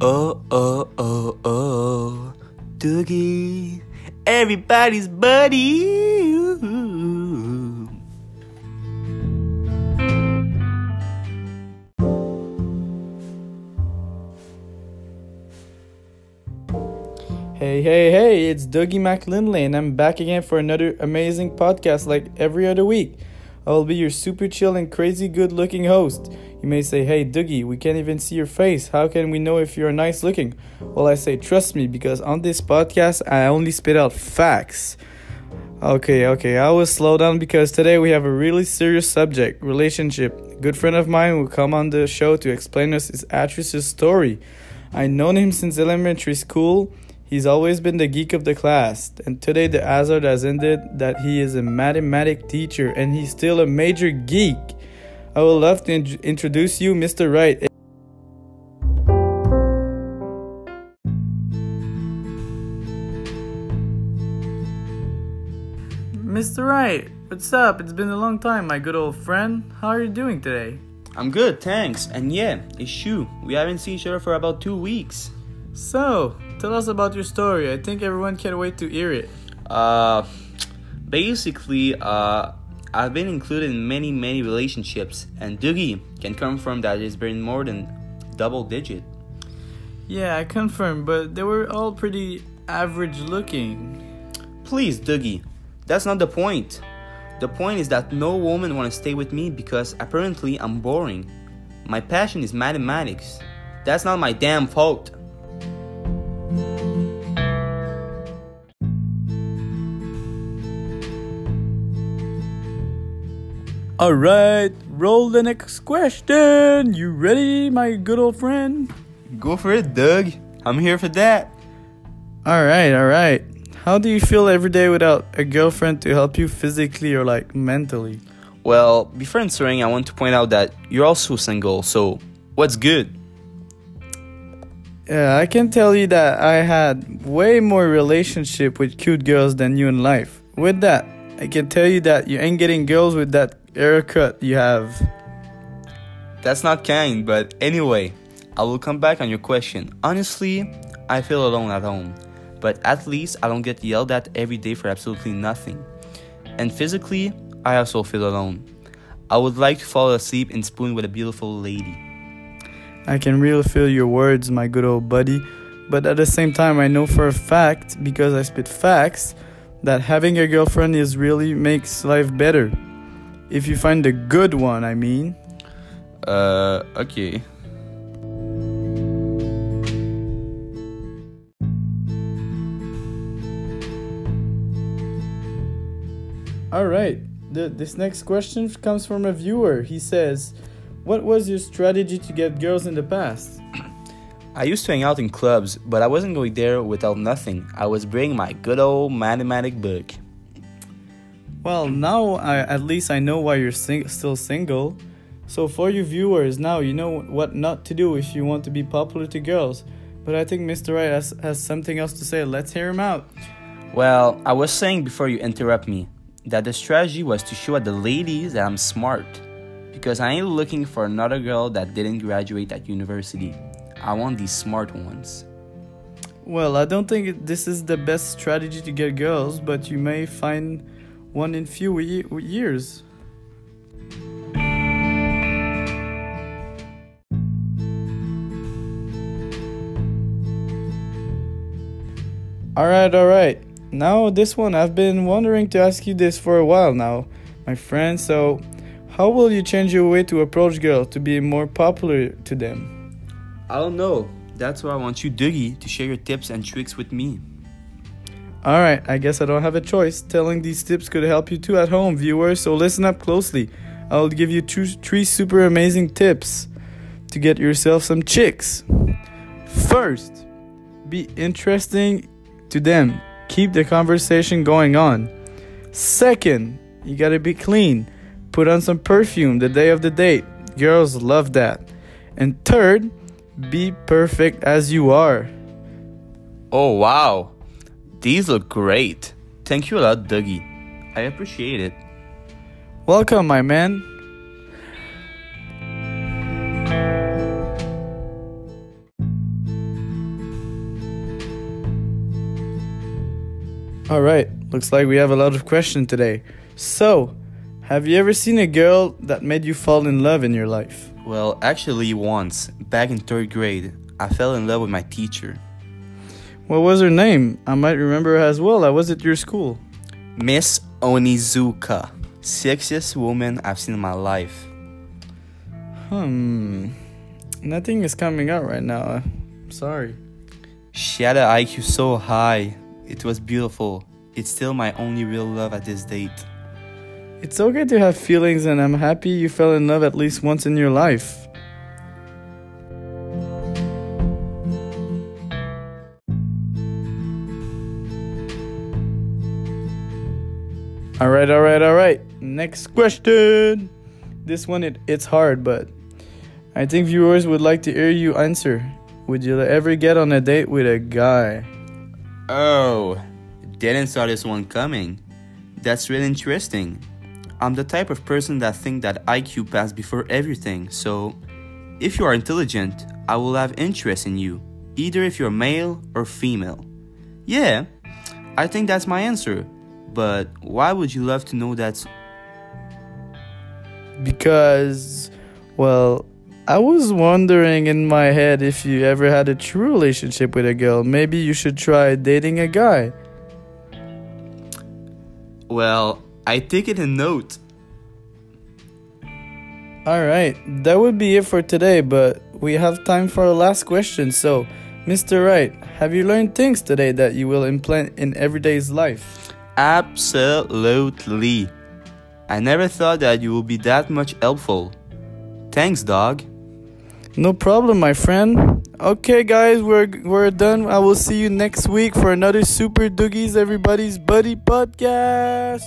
Oh, oh, oh, oh, Doogie, everybody's buddy. Hey, hey, hey, it's Dougie McLinley, and I'm back again for another amazing podcast like every other week. I will be your super chill and crazy good looking host. You may say, Hey, Dougie, we can't even see your face. How can we know if you're nice looking? Well, I say, Trust me, because on this podcast, I only spit out facts. Okay, okay, I will slow down because today we have a really serious subject relationship. A good friend of mine will come on the show to explain us his actress's story. I known him since elementary school. He's always been the geek of the class, and today the hazard has ended that he is a mathematic teacher and he's still a major geek. I would love to in- introduce you, Mr. Wright. Mr. Wright, what's up? It's been a long time, my good old friend. How are you doing today? I'm good, thanks. And yeah, it's Shu. We haven't seen each other for about two weeks. So, tell us about your story. I think everyone can't wait to hear it. Uh, basically, uh, I've been included in many, many relationships, and Doogie can confirm that it's been more than double digit. Yeah, I confirm, but they were all pretty average looking. Please, Doogie, that's not the point. The point is that no woman want to stay with me because apparently I'm boring. My passion is mathematics. That's not my damn fault. Alright, roll the next question. You ready, my good old friend? Go for it, Doug. I'm here for that. Alright, alright. How do you feel every day without a girlfriend to help you physically or like mentally? Well, before answering, I want to point out that you're also single, so what's good? Yeah, I can tell you that I had way more relationship with cute girls than you in life. With that, I can tell you that you ain't getting girls with that haircut you have. That's not kind, but anyway, I will come back on your question. Honestly, I feel alone at home, but at least I don't get yelled at every day for absolutely nothing. And physically, I also feel alone. I would like to fall asleep and spoon with a beautiful lady. I can really feel your words, my good old buddy, but at the same time, I know for a fact, because I spit facts, that having a girlfriend is really makes life better. If you find a good one, I mean. Uh, okay. Alright, this next question comes from a viewer. He says, What was your strategy to get girls in the past? I used to hang out in clubs, but I wasn't going there without nothing. I was bringing my good old mathematic book. Well, now I, at least I know why you're sing- still single. So, for you viewers, now you know what not to do if you want to be popular to girls. But I think Mr. Wright has, has something else to say. Let's hear him out. Well, I was saying before you interrupt me that the strategy was to show the ladies that I'm smart. Because I ain't looking for another girl that didn't graduate at university. I want these smart ones. Well, I don't think this is the best strategy to get girls, but you may find one in few ye- years. Alright, alright. Now, this one, I've been wondering to ask you this for a while now, my friend. So, how will you change your way to approach girls to be more popular to them? I don't know. That's why I want you, Dougie, to share your tips and tricks with me. Alright, I guess I don't have a choice. Telling these tips could help you too at home, viewers, so listen up closely. I'll give you two, three super amazing tips to get yourself some chicks. First, be interesting to them. Keep the conversation going on. Second, you gotta be clean. Put on some perfume the day of the date. Girls love that. And third, be perfect as you are. Oh, wow. These look great. Thank you a lot, Dougie. I appreciate it. Welcome, my man. All right, looks like we have a lot of questions today. So, have you ever seen a girl that made you fall in love in your life? Well, actually, once, back in third grade, I fell in love with my teacher. What was her name? I might remember as well. I was at your school. Miss Onizuka. Sexiest woman I've seen in my life. Hmm. Nothing is coming out right now. I'm sorry. She had an IQ so high. It was beautiful. It's still my only real love at this date. It's okay to have feelings, and I'm happy you fell in love at least once in your life. All right, all right, all right. Next question. This one it, it's hard, but I think viewers would like to hear you answer. Would you ever get on a date with a guy? Oh, didn't saw this one coming. That's really interesting. I'm the type of person that think that IQ passed before everything, so if you are intelligent, I will have interest in you, either if you're male or female. Yeah, I think that's my answer. But why would you love to know that? Because, well, I was wondering in my head if you ever had a true relationship with a girl. Maybe you should try dating a guy. Well, I take it in note. Alright, that would be it for today, but we have time for a last question. So, Mr. Wright, have you learned things today that you will implement in everyday's life? Absolutely. I never thought that you would be that much helpful. Thanks, dog. No problem, my friend. Okay, guys, we're we're done. I will see you next week for another Super Doogies Everybody's Buddy podcast.